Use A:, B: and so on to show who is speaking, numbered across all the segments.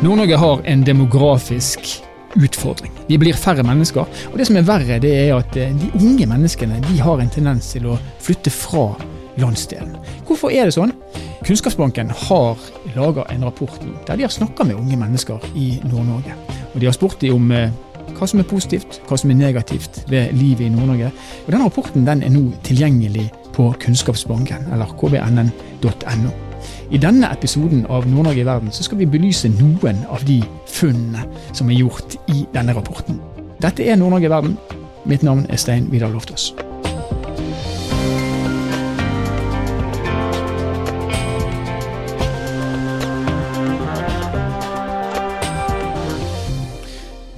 A: Nord-Norge har en demografisk utfordring. Vi blir færre mennesker, og det som er verre, det er at eh, de unge menneskene de har en tendens til å flytte fra landsdelen. Hvorfor er det sånn? Kunnskapsbanken har laga en rapport der de har snakka med unge mennesker i Nord-Norge. Og De har spurt dem om eh, hva som er positivt, hva som er negativt ved livet i Nord-Norge. Og den rapporten den er nå tilgjengelig på Kunnskapsbanken, eller kvnn.no. I denne episoden av Nord-Norge i verden så skal vi belyse noen av de funnene som er gjort i denne rapporten. Dette er Nord-Norge i verden. Mitt navn er Stein Vidar Loftaas.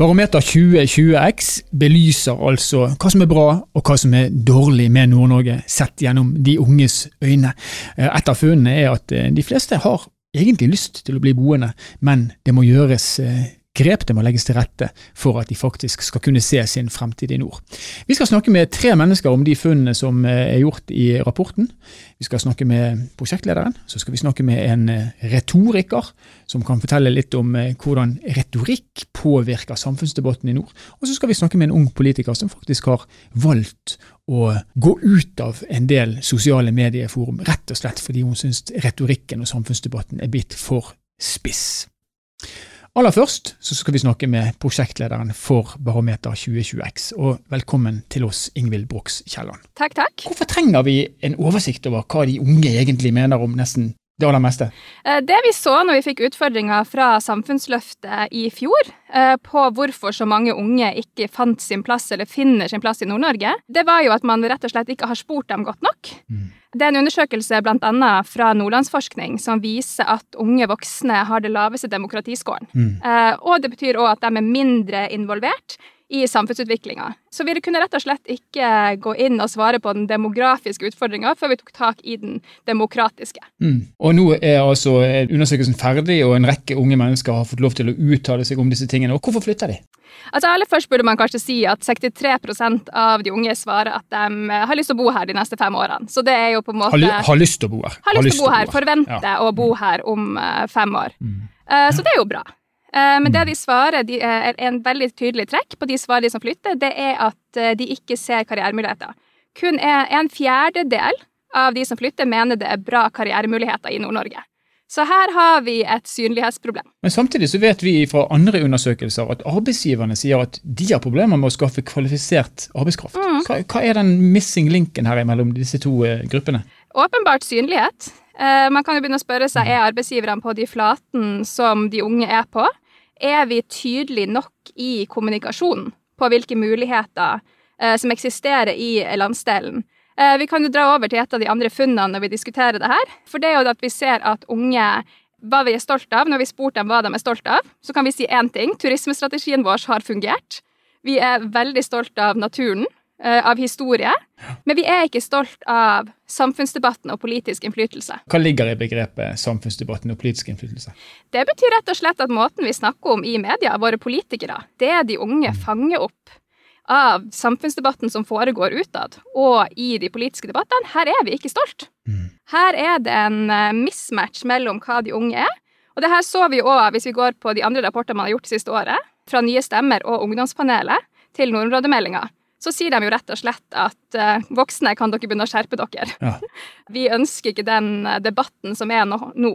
A: Barometer 2020X belyser altså hva som er bra og hva som er dårlig med Nord-Norge, sett gjennom de unges øyne. Eh, et av funnene er at eh, de fleste har egentlig lyst til å bli boende, men det må gjøres eh, grep det må legges til rette for at de faktisk skal kunne se sin fremtid i nord. Vi skal snakke med tre mennesker om de funnene som eh, er gjort i rapporten. Vi skal snakke med prosjektlederen, så skal vi snakke med en eh, retoriker som kan fortelle litt om eh, hvordan retorikk påvirker samfunnsdebatten i nord. Og så skal vi snakke med en ung politiker som faktisk har valgt å gå ut av en del sosiale medieforum, rett og slett fordi hun syns retorikken og samfunnsdebatten er blitt for spiss. Aller først så skal vi snakke med prosjektlederen for Barometer 2020X. Og velkommen til oss, Ingvild Brox Kielland.
B: Takk, takk.
A: Hvorfor trenger vi en oversikt over hva de unge egentlig mener om nesten det aller meste?
B: Eh, det vi så når vi fikk utfordringer fra Samfunnsløftet i fjor, eh, på hvorfor så mange unge ikke fant sin plass eller finner sin plass i Nord-Norge, det var jo at man rett og slett ikke har spurt dem godt nok. Mm. Det er en undersøkelse bl.a. fra Nordlandsforskning som viser at unge voksne har det laveste demokratiskåren. Mm. Eh, og det betyr òg at de er mindre involvert i samfunnsutviklinga. Så vi kunne rett og slett ikke gå inn og svare på den demografiske utfordringa før vi tok tak i den demokratiske.
A: Mm. Og nå er altså undersøkelsen ferdig, og en rekke unge mennesker har fått lov til å uttale seg om disse tingene. Og hvorfor flytter de?
B: Altså Aller først burde man kanskje si at 63% av de unge svarer at de har lyst til å bo her de neste fem årene. Så det er jo på en måte
A: Har, har lyst til å bo her.
B: Har lyst til å bo her, Forventer ja. å bo her om uh, fem år. Mm. Uh, så det er jo bra. Uh, men det mm. de svarer, de, er en veldig tydelig trekk på de svarene som flytter, det er at de ikke ser karrieremuligheter. Kun en fjerdedel av de som flytter, mener det er bra karrieremuligheter i Nord-Norge. Så her har vi et synlighetsproblem.
A: Men samtidig så vet vi fra andre undersøkelser at arbeidsgiverne sier at de har problemer med å skaffe kvalifisert arbeidskraft. Mm. Hva, hva, er den missing linken her mellom disse to uh, gruppene?
B: Åpenbart synlighet. Man kan jo begynne å spørre seg er arbeidsgiverne på de flaten som de unge er på. Er vi tydelige nok i kommunikasjonen på hvilke muligheter uh, som eksisterer i landsdelen? Eh, vi kan jo dra over til et av de andre funnene når vi diskuterer det her. For det er jo at vi ser at unge hva vi er stolt av. Når vi spurte dem hva de er stolt av, så kan vi si én ting. Turismestrategien vår har fungert. Vi er veldig stolt av naturen, eh, av historie. Men vi er ikke stolt av samfunnsdebatten og politisk innflytelse.
A: Hva ligger i begrepet samfunnsdebatten og politisk innflytelse?
B: Det betyr rett og slett at måten vi snakker om i media, våre politikere, det de unge fanger opp av samfunnsdebatten som foregår utad, og i de politiske debattene, her er vi ikke stolt. Mm. Her er det en eh, mismatch mellom hva de unge er. Og det her så vi òg hvis vi går på de andre rapportene man har gjort siste året, fra Nye Stemmer og Ungdomspanelet til nordområdemeldinga. Så sier de jo rett og slett at uh, voksne kan dere begynne å skjerpe dere. Ja. Vi ønsker ikke den eh, debatten som er nå.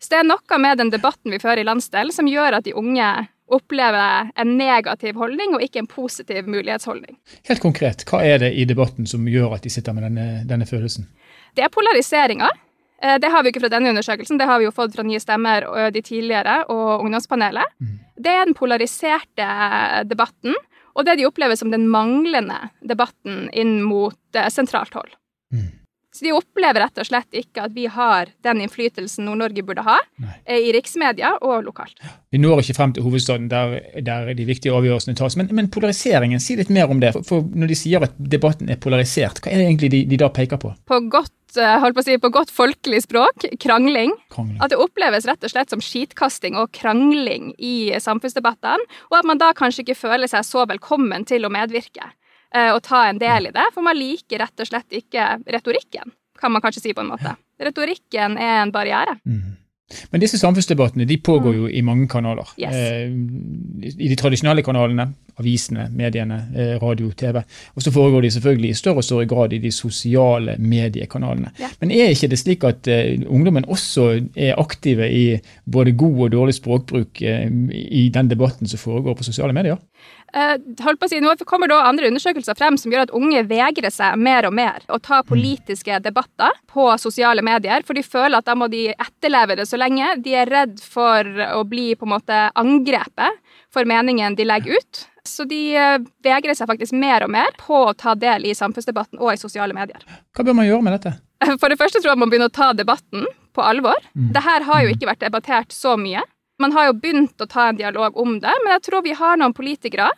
B: Så det er noe med den debatten vi fører i landsdelen som gjør at de unge opplever en negativ holdning og ikke en positiv mulighetsholdning.
A: Helt konkret, hva er det i debatten som gjør at de sitter med denne, denne følelsen?
B: Det er polariseringa. Eh, det har vi ikke fra denne undersøkelsen, det har vi jo fått fra Nye Stemmer og de tidligere og Ungdomspanelet. Mm. Det er den polariserte debatten, og det de opplever som den manglende debatten inn mot eh, sentralt hold. Mm. Så de opplever rett og slett ikke at vi har den innflytelsen Nord-Norge burde ha Nei. Eh, i riksmedia og lokalt.
A: Vi når ikke frem til hovedstaden der, der de viktige avgjørelsene tas. Men, men, polariseringen, si litt mer om det. For, Når de sier at debatten er polarisert, hva er det egentlig de, de da peker på?
B: På godt eh, på si, på godt folkelig språk, krangling. krangling. At det oppleves rett og slett som skitkasting og krangling i samfunnsdebattene. Og at man da kanskje ikke føler seg så velkommen til å medvirke. Eh, å ta en del i det. For man liker rett og slett ikke retorikken, kan man kanskje si på en måte. Retorikken er en barriere. Mm.
A: Men disse samfunnsdebattene de pågår jo i mange kanaler.
B: Yes.
A: Eh, I de tradisjonelle kanalene, avisene, mediene, eh, radio, TV. Og så foregår de selvfølgelig i større og større grad i de sosiale mediekanalene.
B: Yeah.
A: Men er ikke det slik at eh, ungdommen også er aktive i både god og dårlig språkbruk eh, i den debatten som foregår på sosiale medier?
B: Eh, holdt på å si, nå kommer da andre undersøkelser frem som gjør at unge vegrer seg mer og mer å ta politiske debatter på sosiale medier, for de føler at da må de etterleve det så lenge. De er redd for å bli på en måte angrepet for meningen de legger ut. Så de eh, vegrer seg faktisk mer og mer på å ta del i samfunnsdebatten og i sosiale medier.
A: Hva bør man gjøre med dette?
B: For det første tror jeg man begynner å ta debatten på alvor. Mm. Dette har jo ikke vært debattert så mye. Man har jo begynt å ta en dialog om det, men jeg tror vi har noen politikere,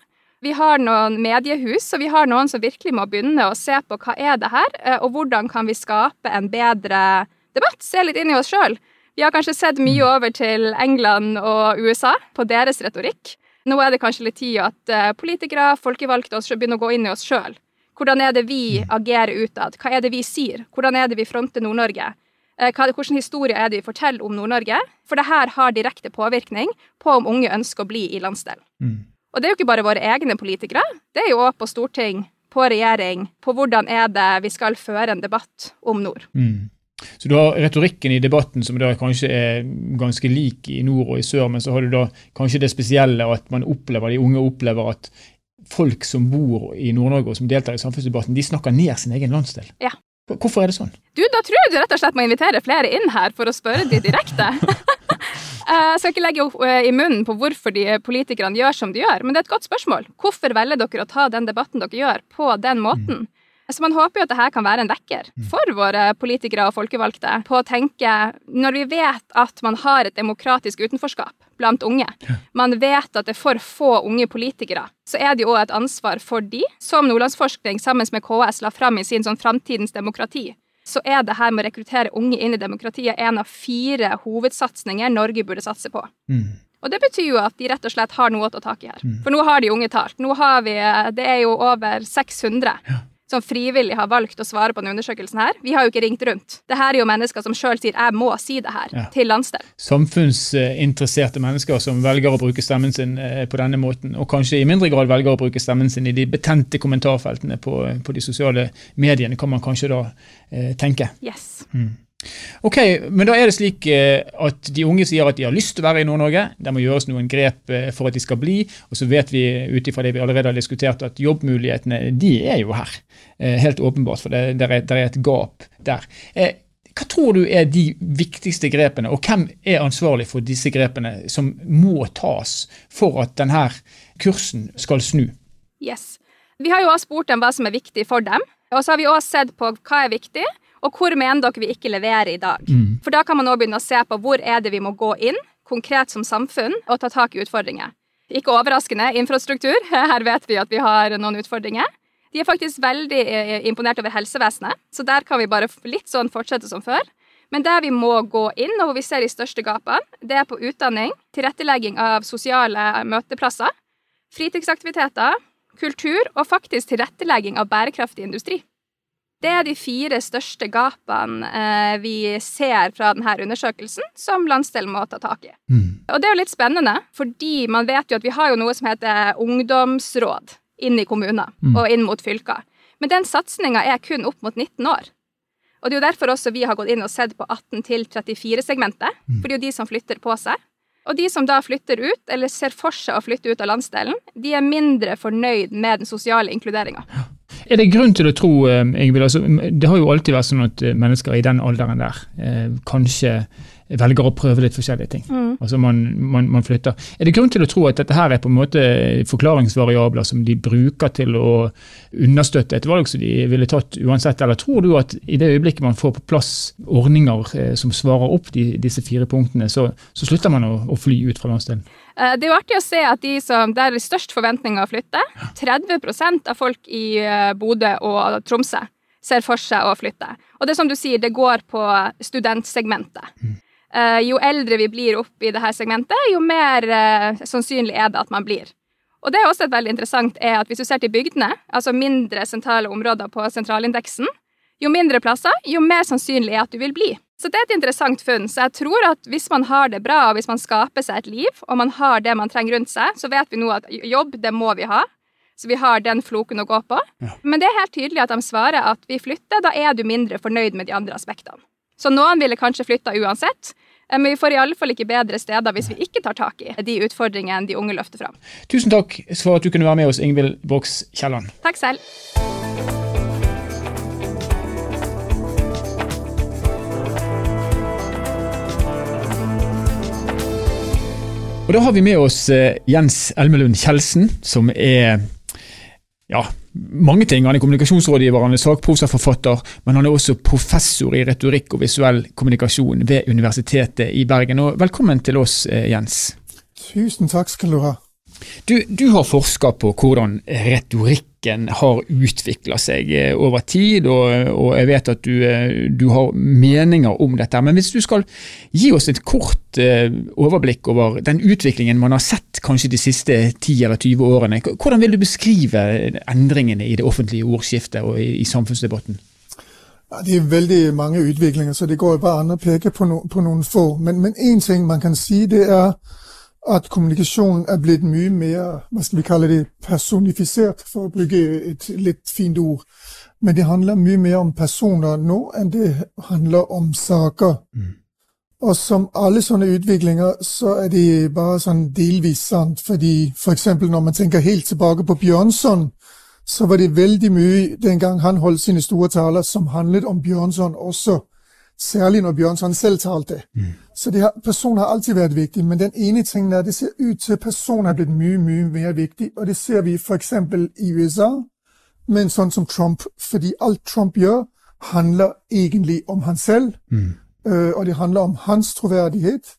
B: vi har noen mediehus, og vi har noen som virkelig må begynne å se på hva er det her, eh, og hvordan kan vi skape en bedre debatt. Se litt inn i oss sjøl. Vi har kanskje sett mye over til England og USA på deres retorikk. Nå er det kanskje litt tid at eh, politikere, folkevalgte, også begynner å gå inn i oss sjøl. Hvordan er det vi agerer utad? Hva er det vi sier? Hvordan er det vi fronter Nord-Norge? Eh, Hvilken historie er det vi forteller om Nord-Norge? For det her har direkte påvirkning på om unge ønsker å bli i landsdelen.
A: Mm.
B: Og det er jo ikke bare våre egne politikere, det er jo òg på storting, på regjering, på hvordan er det vi skal føre en debatt om nord.
A: Mm. Så du har retorikken i debatten som da kanskje er ganske lik i nord og i sør, men så har du da kanskje det spesielle at man opplever, de unge opplever at folk som bor i Nord-Norge og som deltar i samfunnsdebatten, de snakker ned sin egen landsdel.
B: Ja.
A: Hvorfor er det sånn?
B: Du, da tror jeg du rett og slett må invitere flere inn her for å spørre de direkte. Eh, Jeg skal ikke legge eh, i munnen på hvorfor de politikerne gjør som de gjør, men det er et godt spørsmål. Hvorfor velger dere å ta den debatten dere gjør, på den måten? Så man håper jo at dette kan være en vekker for våre politikere og folkevalgte på å tenke Når vi vet at man har et demokratisk utenforskap blant unge, man vet at det er for få unge politikere, så er det jo òg et ansvar for de, som Nordlandsforskning sammen med KS la fram i sin sånn Framtidens demokrati, så er det her med å rekruttere unge inn i demokratiet en av fire hovedsatsinger Norge burde satse på.
A: Mm.
B: Og det betyr jo at de rett og slett har noe å ta tak i her. For nå har de unge talt. Nå har vi, Det er jo over 600 som frivillig har valgt å svare på denne undersøkelsen her. Vi har jo ikke ringt rundt. Det her er jo mennesker som sjøl sier 'jeg må si det her'
A: Ja.
B: til landsdelen.
A: Samfunnsinteresserte mennesker som velger å bruke stemmen sin eh, på denne måten, og kanskje i mindre grad velger å bruke stemmen sin i de betente kommentarfeltene på, på de sosiale mediene, kan man kanskje da eh, tenke.
B: Yes.
A: Ok, men da er det slik eh, at de unge sier at de har lyst til å være i Nord-Norge. Det må gjøres noen grep eh, for at de skal bli. Og så vet vi ut det vi allerede har diskutert, at jobbmulighetene de er jo her. Eh, Helt åpenbart, for det, det, er, det er et gap der. Hva tror du er de viktigste grepene, og hvem er ansvarlig for disse grepene som må tas for at denne kursen skal snu?
B: yes. Vi har jo også spurt dem hva som er viktig for dem, og så har vi også sett på hva er viktig, og hvor mener dere vi ikke leverer i dag. For da kan man også begynne å se på hvor er det vi må gå inn, konkret som samfunn, og ta tak i utfordringer. Ikke overraskende infrastruktur. Her vet vi at vi har noen utfordringer. De er faktisk veldig eh, imponert over helsevesenet, så der kan vi bare litt sånn fortsette som før. Men der vi må gå inn, og hvor vi ser de største gapene, det er på utdanning, tilrettelegging av sosiale møteplasser, fritidsaktiviteter, kultur og faktisk tilrettelegging av bærekraftig industri. Det er de fire største gapene eh, vi ser fra denne undersøkelsen som landsdelen må ta tak i. Og det er jo litt spennende, fordi man vet jo at vi har jo noe som heter ungdomsråd inn i kommuner og inn mot fylker. Men den satsinga er kun opp mot 19 år. Og det er jo derfor også vi har gått inn og sett på 18 til 34-segmentet, for det er jo de som flytter på seg. Og de som da flytter ut, eller ser for seg å flytte ut av landsdelen, de er mindre fornøyd med den sosiale inkluderinga.
A: Er det grunn til å tro, eh, Ingvild, altså, det har jo alltid vært sånn at eh, mennesker i den alderen der eh, kanskje velger å prøve litt forskjellige ting. Altså man, man, man flytter. Er det grunn til å tro at dette her er på en måte forklaringsvariabler som de bruker til å understøtte et valg som de ville tatt uansett, eller tror du at i det øyeblikket man får på plass ordninger eh, som svarer opp de, disse fire punktene, så, så slutter man å, å fly ut fra landsdelen?
B: Eh, Det er jo artig å se at de som, der er størst forventninger å flytte, 30% av folk i eh, Bodø og Tromsø ser for seg å flytte. Og det er som du sier, det går på studentsegmentet. Eh, Jo eldre vi blir opp i dette segmentet, jo mer eh, sannsynlig er det at man blir. Og det er også et veldig interessant er at hvis du ser til bygdene, altså mindre sentrale områder på sentralindeksen, Jo mindre plasser, jo mer sannsynlig er at du vil bli. Så det er et interessant funn. Så jeg tror at hvis man har det bra, og hvis man skaper seg et liv, og man har det man trenger rundt seg, så vet vi nå at jobb, det må vi ha. Så vi har den floken å gå på. Ja. Men det er helt tydelig at de svarer at vi flytter, da er du mindre fornøyd med de andre aspektene. Så noen ville kanskje flytta uansett. Eh, men vi får i alle fall ikke bedre steder hvis vi ikke tar tak i de utfordringene de unge løfter fram.
A: Tusen takk for at du kunne være med oss, Ingvild Brox Kielland.
B: Takk selv.
A: Og Da har vi med oss eh, Jens Elmelund Kjeldsen, som er ja, mange ting. Han er kommunikasjonsrådgiver, han er sakprosaforfatter, men han er også professor i retorikk og visuell kommunikasjon ved Universitetet i Bergen. Og velkommen til oss, eh, Jens.
C: Tusen takk skal du ha.
A: Du, du har forska på hvordan retorikken har utvikla seg eh, over tid, og, og, jeg vet at du, eh, du, har meninger om dette. Men hvis du skal gi oss et kort uh, overblikk over den utviklingen man har sett kanskje de siste 10 eller 20 årene, hvordan vil du beskrive endringene i det offentlige ordskiftet og i, i samfunnsdebatten?
C: Ja, det er veldig mange utviklinger, så det går jo bare an å peke på, no, på noen få. Men én ting man kan si, det er at kommunikasjonen er blitt mye mer hva skal vi kalle det, personifisert, for å bruke et litt fint ord. Men det handler mye mer om personer nå enn det handler om saker. Mm. Og som alle sånne utviklinger, så er det bare sånn delvis sant. Fordi for eksempel når man tenker helt tilbake på Bjørnson, så var det veldig mye den gang han holdt sine store taler som handlet om Bjørnson også. Særlig når Bjørnson selv talte. Mm. Så det har, person har alltid vært viktig. Men den ene tingen er det ser ut til at person har blitt mye mye mer viktig. Og det ser vi f.eks. i USA men sånn som Trump. Fordi alt Trump gjør, handler egentlig om han selv. Mm. Uh, og det handler om hans troverdighet.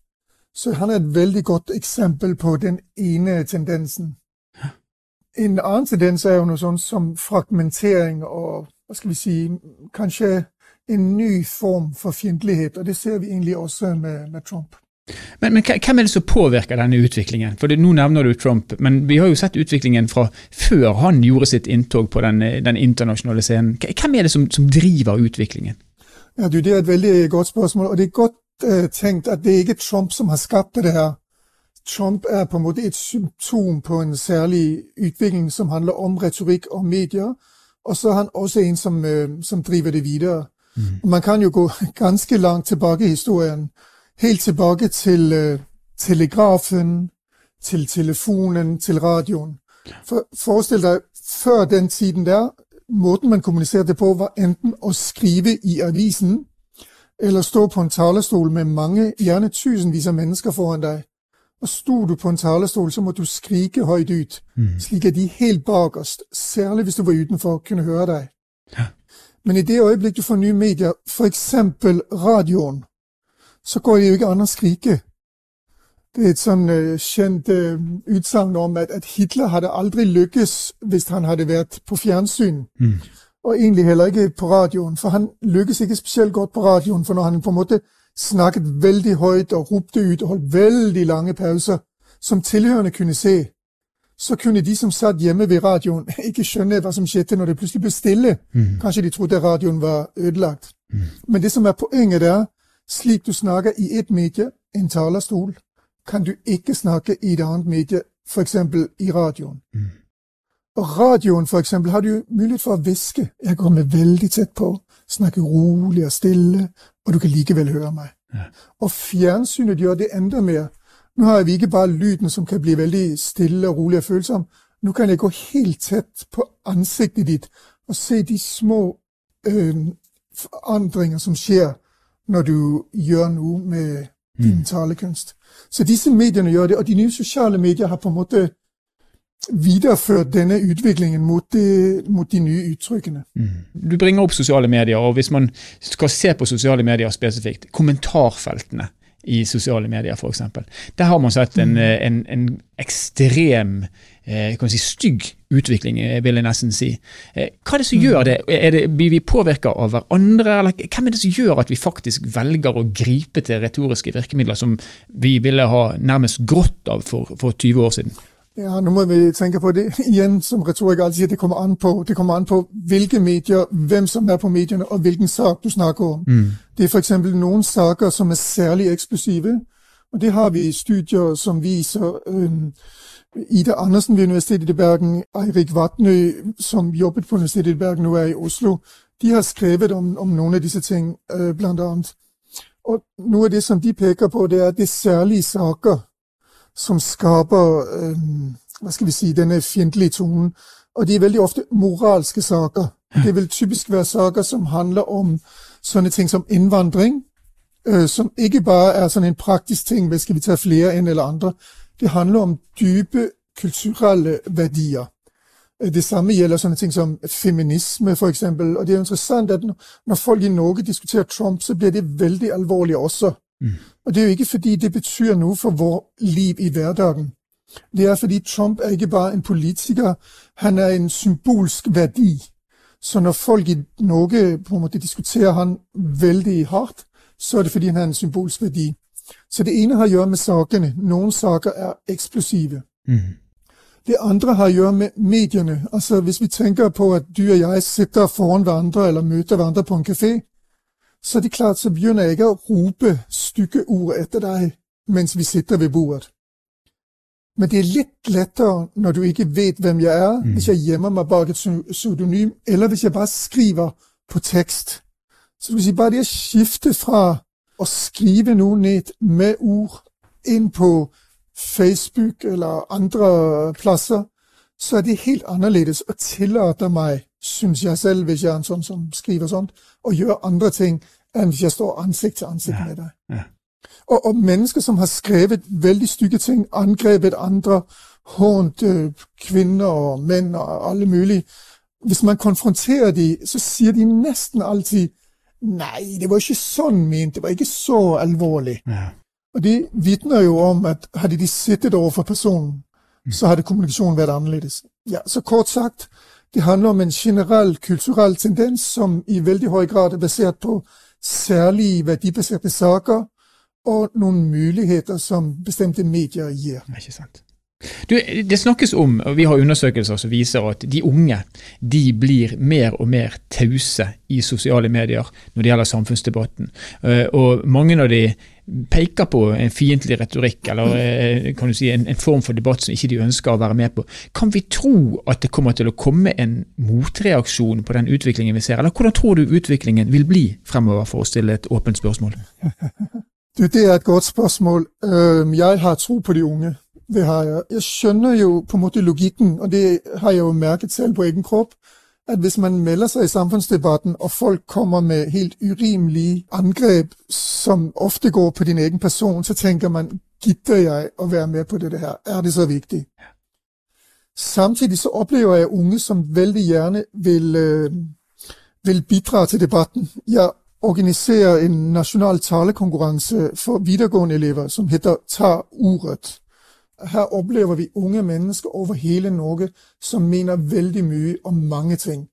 C: Så han er et veldig godt eksempel på den ene tendensen. En annen tendens er jo noe sånt som fragmentering og hva skal vi si, kanskje en ny form for fiendtlighet, og det ser vi egentlig også med, med Trump.
A: Men, men, hvem er det som påvirker denne utviklingen? For det, Nå nevner du Trump, men vi har jo sett utviklingen fra før han gjorde sitt inntog på den, den internasjonale scenen. Hvem er det som, som driver utviklingen?
C: Ja, du, Det er et veldig godt spørsmål, og det er godt eh, tenkt at det er ikke Trump som har skapt det her. Trump er på en måte et symptom på en særlig utvikling som handler om retorikk og medier, og så er han også en som, eh, som driver det videre. Mm. Man kan jo gå ganske langt tilbake i historien. Helt tilbake til uh, telegrafen, til telefonen, til radioen. For, forestil deg, før den tiden der, måten man kommuniserte på, var enten å skrive i avisen, eller stå på en talerstol med mange, gjerne tusenvis av mennesker foran deg. Og sto du på en talerstol, så måtte du skrike høyt ut, mm. slik at de helt bakerst, særlig hvis du var utenfor, kunne høre deg. Ja. Men i det øyeblikk du får nye medier, f.eks. radioen, så går det jo ikke an å skrike. Det er et sånn uh, kjent uh, utsagn om at, at, Hitler hadde aldri lykkes hvis han hadde vært på fjernsyn. Mm. Og egentlig heller ikke på radioen, for han lykkes ikke spesielt godt på radioen. For når han på en måte snakket veldig høyt og ropte ut og holdt veldig lange pauser, som tilhørende kunne se, så kunne de som satt hjemme ved radioen, ikke skjønne hva som skjedde når det plutselig ble stille. Mm. Kanskje de trodde radioen var ødelagt. Mm. Men det som er poenget, er slik du snakker i ett medie, en talerstol, kan du ikke snakke i et annet medie, f.eks. i radioen. Mm. Og radioen for eksempel, har du mulighet for å hviske. Jeg kommer veldig tett på, snakker rolig og stille, og du kan likevel høre meg. Ja. Og fjernsynet gjør det enda mer. Nå har vi ikke bare lyden som kan bli veldig stille og rolig og følsom. Nå kan jeg gå helt tett på ansiktet ditt og se de små øh, forandringer som skjer når du gjør noe med din mm. talekunst. Så disse mediene gjør det, og de nye sosiale medier har på en måte videreført denne utviklingen mot de, mot de nye uttrykkene. Mm.
A: Du bringer opp sosiale medier, og hvis man skal se på sosiale medier spesifikt, kommentarfeltene i sosiale medier, f.eks. Der har man sett en, mm. en, en ekstrem eh, kan si, stygg utvikling, eh, vil jeg nesten si. Eh, hva er det som mm. gjør det? Det? Blir vi påvirka av hverandre, eller hvem er det som gjør at vi faktisk velger å gripe til retoriske virkemidler som vi ville ha nærmest grått av for, for 20 år siden?
C: Ja, nå må vi tenke på det igjen, som retoriker alltid sier, det kommer an på, det kommer an på, hvilke medier, hvem som er på medierne, og hvilken sak du snakker om. Mm. Det er eksempel nogle saker, som er særlig eksplosive, og det har vi studier, som viser Um, Ida Andersen ved Universitetet i Bergen, Eirik Vatnø, som jobbet på Universitetet i Bergen, nå er i Oslo, de har skrevet om, om noen av disse ting, blant annet. Og noe av det, som de peker på, det er, at det er særlige saker, som skaper hva skal vi si, denne fiendtlige tonen. Og det er veldig ofte moralske saker. Det vil typisk være saker, som handler om sånne ting som indvandring, øh, som ikke bare er sånn en praktisk ting, men skal vi ta flere enn eller andre. Det handler om dype kulturelle værdier. Øh, det samme gjelder sånne ting som feminisme, eksempel. Og det er interessant at når folk i Norge diskuterer Trump, så blir det veldig alvorlig også. Mm. Og det er jo ikke fordi det betyr noe for vår liv i hverdagen. Det er fordi Trump er ikke bare en politiker, han er en symbolsk verdi. Så når folk i Norge på en måte diskuterer han veldig hardt, så er det fordi han har en symbolsk verdi. Så det ene har å gjøre med sakene. Noen saker er eksplosive. Mm. Det andre har å gjøre med mediene. Altså Hvis vi tenker på at du og jeg sitter foran hverandre eller møter hverandre på en kafé, så det er klart så begynner jeg ikke å rope stygge ord etter deg mens vi sitter ved bordet. Men det er litt lettere når du ikke vet hvem jeg er, mm. hvis jeg gjemmer meg bak et pseudonym, eller hvis jeg bare skriver på tekst. Så du kan si bare det å skifte fra å skrive noe ned med ord inn på Facebook eller andre plasser, så er det helt annerledes og tillater meg, syns jeg selv, hvis jeg er en sånn som skriver sånt, og gjør andre ting enn hvis jeg står ansikt til ansikt ja. med deg. Ja. Og, og, mennesker som har skrevet veldig stygge ting, angrepet andre, hånt øh, kvinner og menn og alle mulige Hvis man konfronterer dem, så sier de nesten alltid Nei, det var ikke sånn ment, det var ikke så alvorlig. Ja. Og det vitner jo om at hadde de sittet overfor personen, så hadde kommunikasjonen vært annerledes. Ja, så kort sagt, det handler om en generell kulturell tendens som i veldig høy grad er basert på særlig verdibaserte saker og noen muligheter som bestemte medier gir.
A: Ikke sant. Du, det snakkes om, og vi har undersøkelser som viser at de unge de blir mer og mer tause i sosiale medier når det gjelder samfunnsdebatten. Eh, og mange av de peker på en fiendtlig retorikk, eller eh, kan du si, en, en, form for debatt som ikke de ønsker å være med på. Kan vi tro at det kommer til å komme en motreaksjon på den utviklingen vi ser, eller hvordan tror du utviklingen vil bli fremover, for å stille et åpent spørsmål?
C: Du, det er et godt spørsmål. Jeg har tro på de unge. Det har jeg. Jeg skjønner jo på en måte logikken, og det har jeg jo merket selv på egen kropp, at hvis man melder seg i samfunnsdebatten, og folk kommer med helt urimelige angrep, som ofte går på din egen person, så tenker man gidder jeg å være med på dette her? Er det så viktig? Samtidig så opplever jeg unge som veldig gjerne vil, øh, vil bidra til debatten. Jeg organiserer en nasjonal talekonkurranse for videregående elever som heter Ta ordet. Her opplever vi unge mennesker over hele Norge som mener veldig mye om mange ting.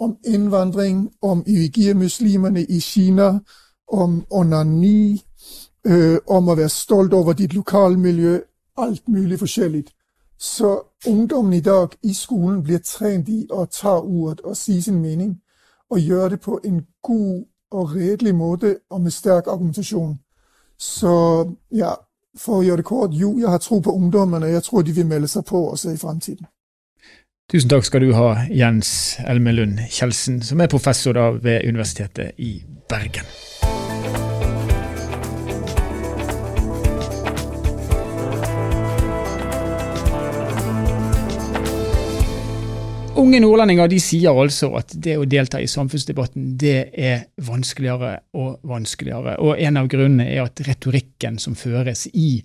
C: Om innvandring, om uigir-muslimene i Kina, om onani, øh, om å være stolt over ditt lokalmiljø. Alt mulig forskjellig. Så ungdommen i dag i skolen blir trent i å ta ordet og si sin mening, og gjøre det på en god og redelig måte og med sterk argumentasjon. Så ja, for å gjøre det kort, jo, jeg har tro på ungdommene. Jeg tror de vil melde seg på også i fremtiden.
A: Tusen takk skal du ha, Jens Elmelund Kjeldsen, som er professor ved Universitetet i Bergen. Unge nordlendinger de sier altså at det å delta i samfunnsdebatten det er vanskeligere og vanskeligere. Og En av grunnene er at retorikken som føres i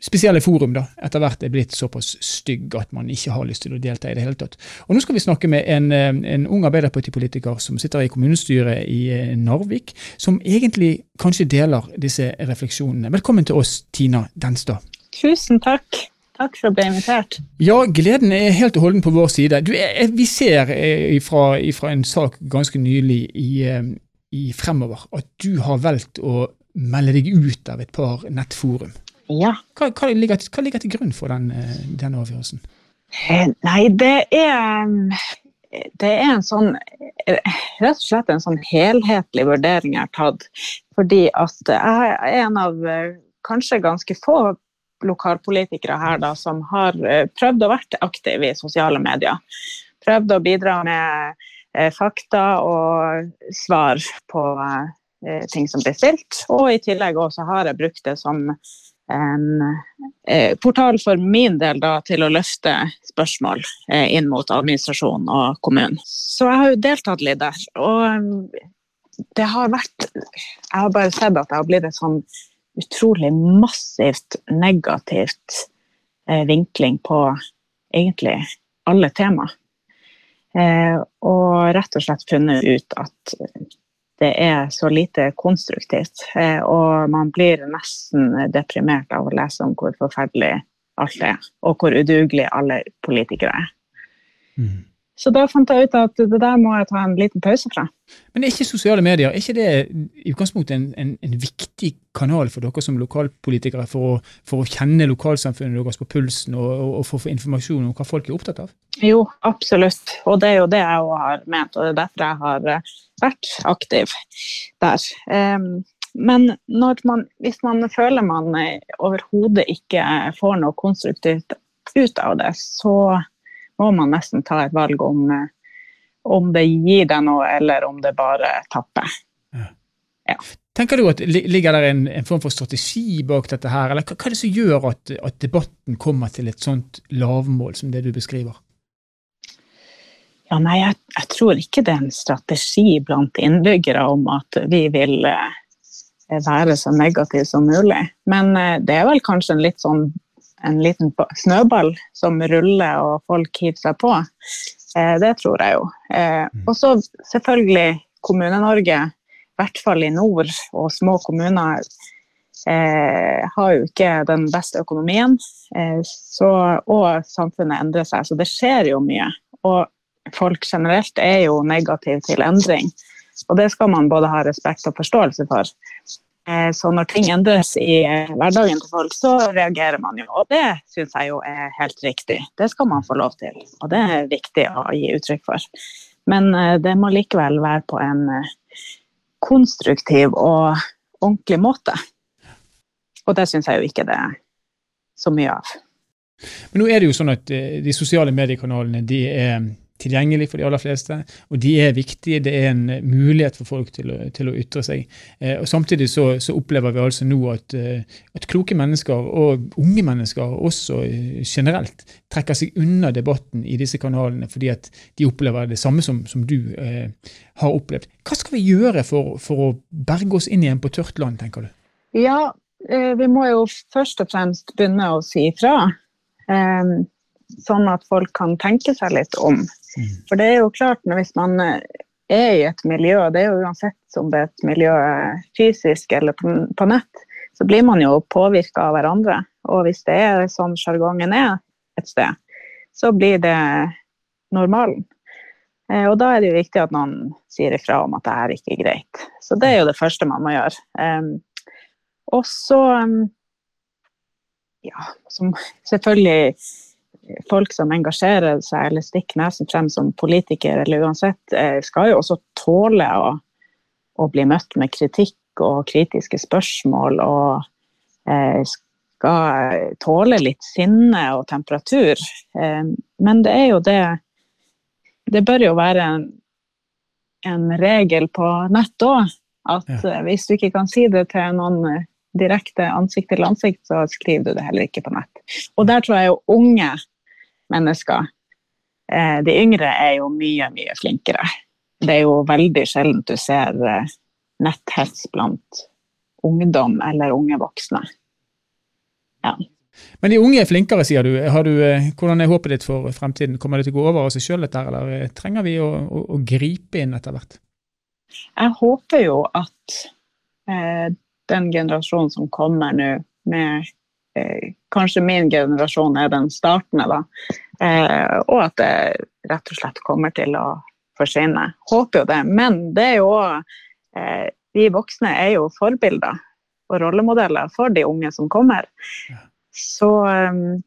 A: spesielle forum da, etter hvert er blitt såpass stygg at man ikke har lyst til å delta i det hele tatt. Og Nå skal vi snakke med en, eh, en ung arbeiderpartipolitiker som sitter i kommunestyret i eh, Narvik, som egentlig kanskje deler disse refleksjonene. Velkommen til oss, Tina Denstad.
D: Tusen takk. Takk for å bli invitert.
A: Ja, gleden er helt og holden på vår side. Du, vi ser eh, fra en sak ganske nylig i, eh, i, Fremover at du har valgt å melde deg ut av et par nettforum.
D: Ja.
A: Hva, hva, ligger, hva ligger til grunn for den, eh, den avgjørelsen?
D: Eh, Nei, det er Det er en sånn Rett og slett en sånn helhetlig vurdering jeg har tatt. Fordi at jeg er en av eh, kanskje ganske få lokalpolitikere her da, som har eh, prøvd å være aktiv i sosiale medier. Prøvd å bidra med eh, fakta og svar på eh, ting som blir stilt. Og i tillegg også har jeg brukt det som en portal for min del da, til å løfte spørsmål inn mot administrasjonen og kommunen. Så jeg har jo deltatt litt der. Og det har vært Jeg har bare sett at det har blitt et sånn utrolig massivt negativt eh, vinkling på egentlig alle tema. Eh, og rett og slett funnet ut at det er så lite konstruktivt. Eh, og man blir nesten deprimert av å lese om hvor forferdelig alt er, og hvor udugelige alle politikere er.
A: Mm.
D: Så da fant jeg ut at det der må jeg ta en liten pause fra.
A: Men er ikke sosiale medier er ikke det i utgangspunktet en, en, en viktig kanal for dere som lokalpolitikere for å, for å kjenne lokalsamfunnet deres på pulsen og, og, og for å få informasjon om hva folk er opptatt av?
D: Jo, absolutt. Og det er jo det jeg òg har ment, og det er derfor jeg har eh, vært aktiv der. Um, men man, hvis man føler man eh, overhodet ikke får noe konstruktivt ut av det, så må man nesten ta et valg om, eh, om det gir deg noe, eller om det bare tapper.
A: Ja.
D: Ja.
A: Tenker du at Ligger det en, en, form for strategi bak dette her, eller hva, hva er det som gjør at, at, debatten kommer til et sånt lavmål som det du beskriver?
D: Ja, nei, jeg, jeg, tror ikke det er en strategi blant innbyggere om at vi vil eh, være så negative som mulig. Men eh, det er vel kanskje en litt sånn en liten snøball som ruller og folk hiver seg på. Eh, det tror jeg jo. Eh, mm. og så selvfølgelig Kommune-Norge, i hvert fall i nord og små kommuner, eh, har jo ikke den beste økonomien. Eh, så, og samfunnet endrer seg, så det skjer jo mye. Og folk generelt er jo negative til endring. Og det skal man både ha respekt og forståelse for. Eh, så når ting endres i eh, hverdagen til folk, så reagerer man jo. Og det syns jeg jo er helt riktig. Det skal man få lov til, og det er viktig å gi uttrykk for. Men eh, det må likevel være på en konstruktiv og ordentlig måte. Og det syns jeg jo ikke det er så mye av.
A: Men nå er det jo sånn at de sosiale mediekanalene de er tilgjengelig for de aller fleste, og de er viktige. Det er en mulighet for folk til å, til å ytre seg. Eh, og Samtidig så, så, opplever vi altså nå at, eh, at, kloke mennesker, og unge mennesker også eh, generelt, trekker seg unna debatten i disse kanalene fordi at de opplever det samme som, som du eh, har opplevd. Hva skal vi gjøre for, for, å berge oss inn igjen på tørt land, tenker du?
D: Ja, eh, vi må jo først og fremst begynne å si ifra. Eh, sånn at folk kan tenke seg litt om. Mm. For det er jo klart, hvis man eh, er i et miljø, det er jo uansett om det er et miljø eh, fysisk eller på nett, så blir man jo påvirka av hverandre. Og hvis det er sånn sjargongen er et sted, så blir det normalen. Eh, og da er det jo viktig at noen sier ifra om at det er ikke greit. Så det er jo det første man må gjøre. Og så ja, som selvfølgelig folk som engasjerer seg eller stikker nesen frem som politiker, eller uansett, eh, skal jo også tåle å, å bli møtt med kritikk og kritiske spørsmål. Og eh, skal tåle litt sinne og temperatur. Eh, men det er jo det Det bør jo være en, en regel på nett òg. At ja. Eh, hvis du ikke kan si det til noen eh, direkte ansikt til ansikt, så skriver du det heller ikke på nett. Og der tror jeg jo unge mennesker. Eh, de yngre er jo mye, mye flinkere. Det er jo veldig sjelden du ser eh, netthets blant ungdom eller unge voksne. Ja.
A: Men de unge er flinkere, sier du. du. Eh, hvordan er håpet ditt for fremtiden? Kommer det til å gå over av seg sjøl, eller trenger vi å, å, å, gripe inn etter hvert?
D: Jeg håper jo at eh, den generasjonen som kommer nå, med kanskje min generasjon er den startende, da. Eh, og at det rett og slett kommer til å forsvinne. Håper jo det. Men det er jo eh, Vi voksne er jo forbilder. og rollemodeller for de unge som kommer. Så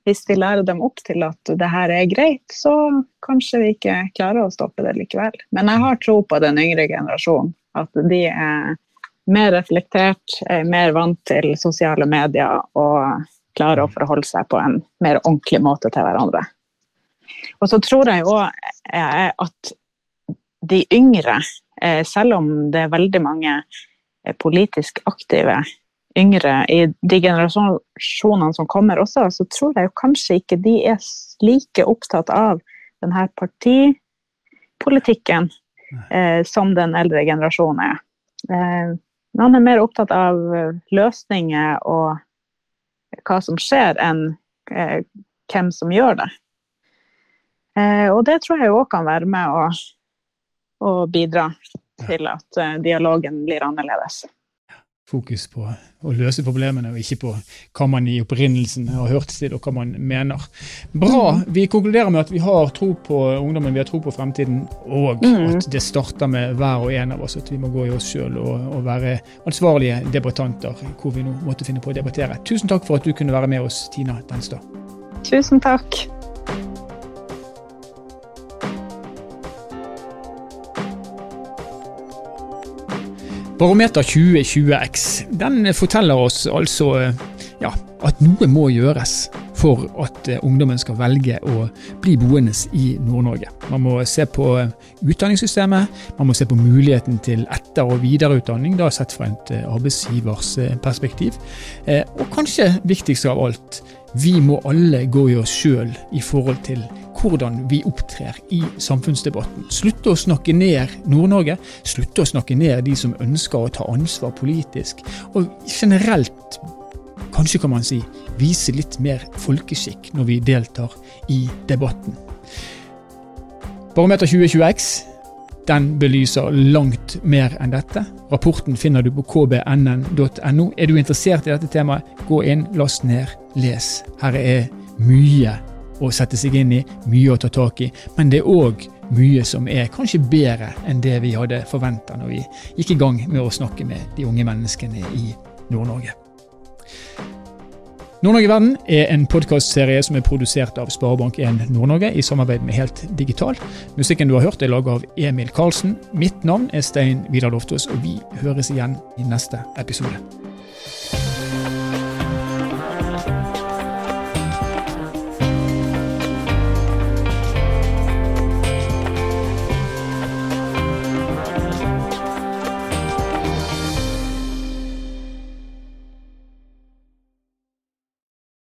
D: hvis vi lærer dem opp til at det her er greit, så kanskje vi ikke klarer å stoppe det likevel. Men jeg har tro på den yngre generasjonen. At de er mer reflektert, er mer vant til sosiale medier og klarer å forholde seg på en mer ordentlig måte til hverandre. Og så tror jeg òg at de yngre, eh, selv om det er veldig mange eh, politisk aktive yngre i de generasjonene som kommer også, så tror jeg kanskje ikke de er like opptatt av denne partipolitikken eh, som den eldre generasjonen er. Eh, man er mer opptatt av løsninger og hva som skjer, enn eh, hvem som gjør det. Eh, og det tror jeg òg kan være med å, å bidra til at eh, dialogen blir annerledes
A: fokus på å løse problemene, og ikke på hva man i opprinnelsen har hørt til, og hva man mener. Bra. Vi konkluderer med at vi har tro på ungdommen, vi har tro på fremtiden, og mm. at det starter med hver og en av oss. At vi må gå i oss sjøl og, og, være ansvarlige debattanter, hvor vi nå måtte finne på å debattere. Tusen takk for at du kunne være med oss, Tina Denstad.
D: Tusen takk.
A: Barometer 2020X den forteller oss altså ja, at noe må gjøres for at eh, ungdommen skal velge å bli boende i Nord-Norge. Man må se på eh, utdanningssystemet, man må se på muligheten til etter- og videreutdanning, da sett fra et eh, arbeidsgivers perspektiv. Og kanskje viktigst av alt, vi må alle gå i oss sjøl i forhold til hvordan vi opptrer i samfunnsdebatten. Slutte å snakke ned Nord-Norge, slutte å snakke ned de som ønsker å ta ansvar politisk, og generelt, kanskje kan man si, vise litt mer folkeskikk når vi deltar i debatten. Barometer 2020X den belyser langt mer enn dette. Rapporten finner du på kbnn.no. Er du interessert i dette temaet, gå inn, last ned, les. Her er mye å sette seg inn i, mye å ta tak i. Men det er òg mye som er kanskje bedre enn det vi hadde forventa når vi gikk i gang med å snakke med de unge menneskene i Nord-Norge. Nord-Norge Verden er en podkastserie som er produsert av Sparebank1 Nord-Norge i samarbeid med Helt Digital. Musikken du har hørt er laget av Emil Karlsen. Mitt navn er Stein Vidar Loftaas, og vi høres igjen i neste episode.